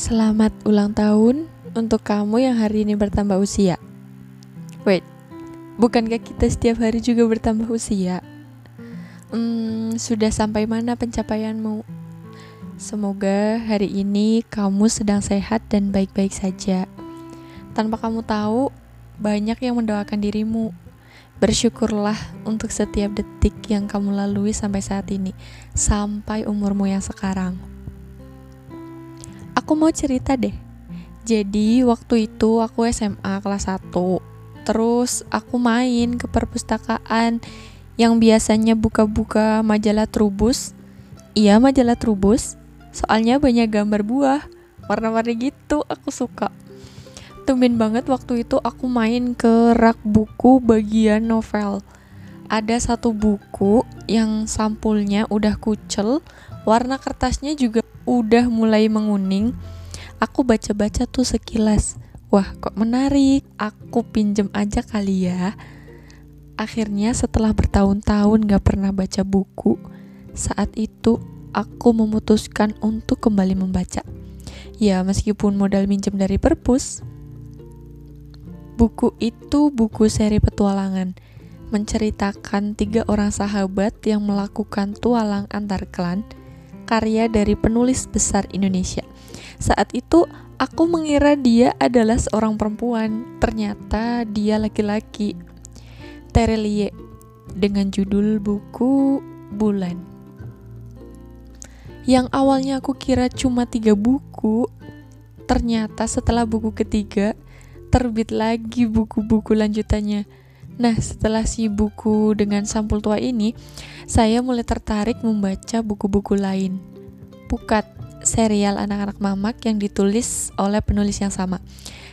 Selamat ulang tahun untuk kamu yang hari ini bertambah usia. Wait, bukankah kita setiap hari juga bertambah usia? Hmm, sudah sampai mana pencapaianmu? Semoga hari ini kamu sedang sehat dan baik-baik saja. Tanpa kamu tahu, banyak yang mendoakan dirimu. Bersyukurlah untuk setiap detik yang kamu lalui sampai saat ini, sampai umurmu yang sekarang. Aku mau cerita deh. Jadi waktu itu aku SMA kelas 1. Terus aku main ke perpustakaan yang biasanya buka-buka majalah Trubus. Iya, majalah Trubus. Soalnya banyak gambar buah, warna-warni gitu, aku suka tumben banget waktu itu aku main ke rak buku bagian novel. Ada satu buku yang sampulnya udah kucel, warna kertasnya juga udah mulai menguning. Aku baca-baca tuh sekilas. Wah, kok menarik. Aku pinjem aja kali ya. Akhirnya setelah bertahun-tahun gak pernah baca buku, saat itu aku memutuskan untuk kembali membaca. Ya, meskipun modal minjem dari perpus, Buku itu buku seri petualangan, menceritakan tiga orang sahabat yang melakukan tualang antar klan, karya dari penulis besar Indonesia. Saat itu aku mengira dia adalah seorang perempuan, ternyata dia laki-laki. Terelie dengan judul buku Bulan. Yang awalnya aku kira cuma tiga buku, ternyata setelah buku ketiga terbit lagi buku-buku lanjutannya. Nah, setelah si buku dengan sampul tua ini, saya mulai tertarik membaca buku-buku lain. Pukat, serial anak-anak mamak yang ditulis oleh penulis yang sama.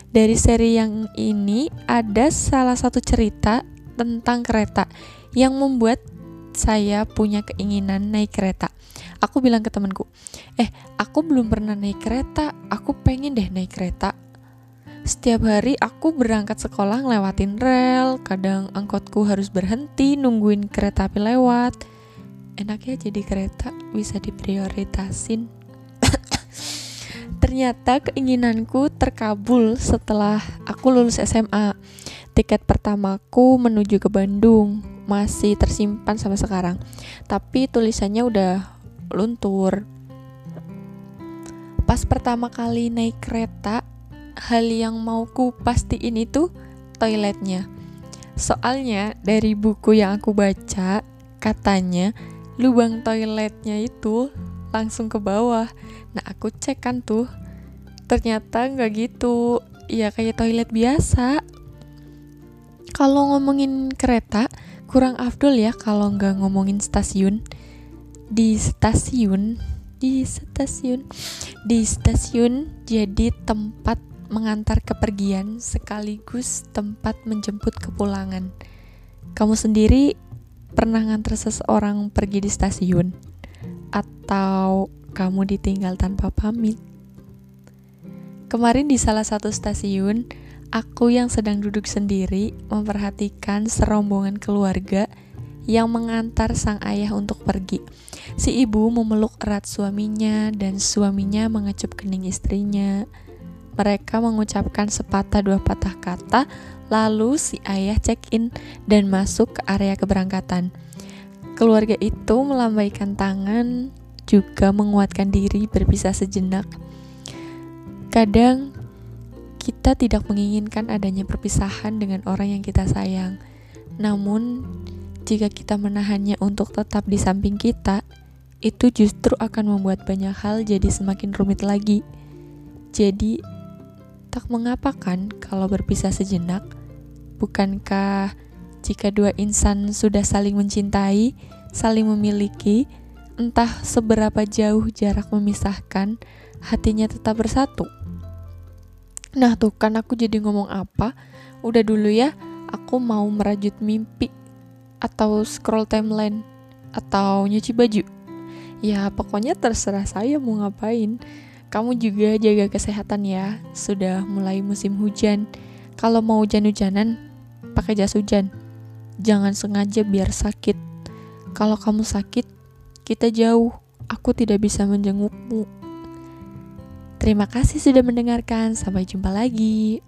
Dari seri yang ini ada salah satu cerita tentang kereta yang membuat saya punya keinginan naik kereta. Aku bilang ke temanku, "Eh, aku belum pernah naik kereta. Aku pengen deh naik kereta." Setiap hari aku berangkat sekolah ngelewatin rel, kadang angkotku harus berhenti nungguin kereta api lewat. Enaknya jadi kereta bisa diprioritasin. Ternyata keinginanku terkabul setelah aku lulus SMA. Tiket pertamaku menuju ke Bandung masih tersimpan sampai sekarang. Tapi tulisannya udah luntur. Pas pertama kali naik kereta, hal yang mau ku pastiin itu toiletnya. Soalnya dari buku yang aku baca, katanya lubang toiletnya itu langsung ke bawah. Nah aku cek kan tuh, ternyata nggak gitu. Ya kayak toilet biasa. Kalau ngomongin kereta, kurang afdol ya kalau nggak ngomongin stasiun. Di stasiun, di stasiun, di stasiun jadi tempat mengantar kepergian sekaligus tempat menjemput kepulangan. Kamu sendiri pernah ngantar seseorang pergi di stasiun? Atau kamu ditinggal tanpa pamit? Kemarin di salah satu stasiun, aku yang sedang duduk sendiri memperhatikan serombongan keluarga yang mengantar sang ayah untuk pergi. Si ibu memeluk erat suaminya dan suaminya mengecup kening istrinya mereka mengucapkan sepatah dua patah kata, lalu si ayah check-in dan masuk ke area keberangkatan. Keluarga itu melambaikan tangan, juga menguatkan diri berpisah sejenak. Kadang kita tidak menginginkan adanya perpisahan dengan orang yang kita sayang. Namun, jika kita menahannya untuk tetap di samping kita, itu justru akan membuat banyak hal jadi semakin rumit lagi. Jadi, Tak mengapa kan kalau berpisah sejenak? Bukankah jika dua insan sudah saling mencintai, saling memiliki, entah seberapa jauh jarak memisahkan, hatinya tetap bersatu? Nah tuh kan aku jadi ngomong apa? Udah dulu ya, aku mau merajut mimpi atau scroll timeline atau nyuci baju. Ya pokoknya terserah saya mau ngapain. Kamu juga jaga kesehatan ya. Sudah mulai musim hujan. Kalau mau hujan-hujanan, pakai jas hujan. Jangan sengaja biar sakit. Kalau kamu sakit, kita jauh. Aku tidak bisa menjengukmu. Terima kasih sudah mendengarkan. Sampai jumpa lagi.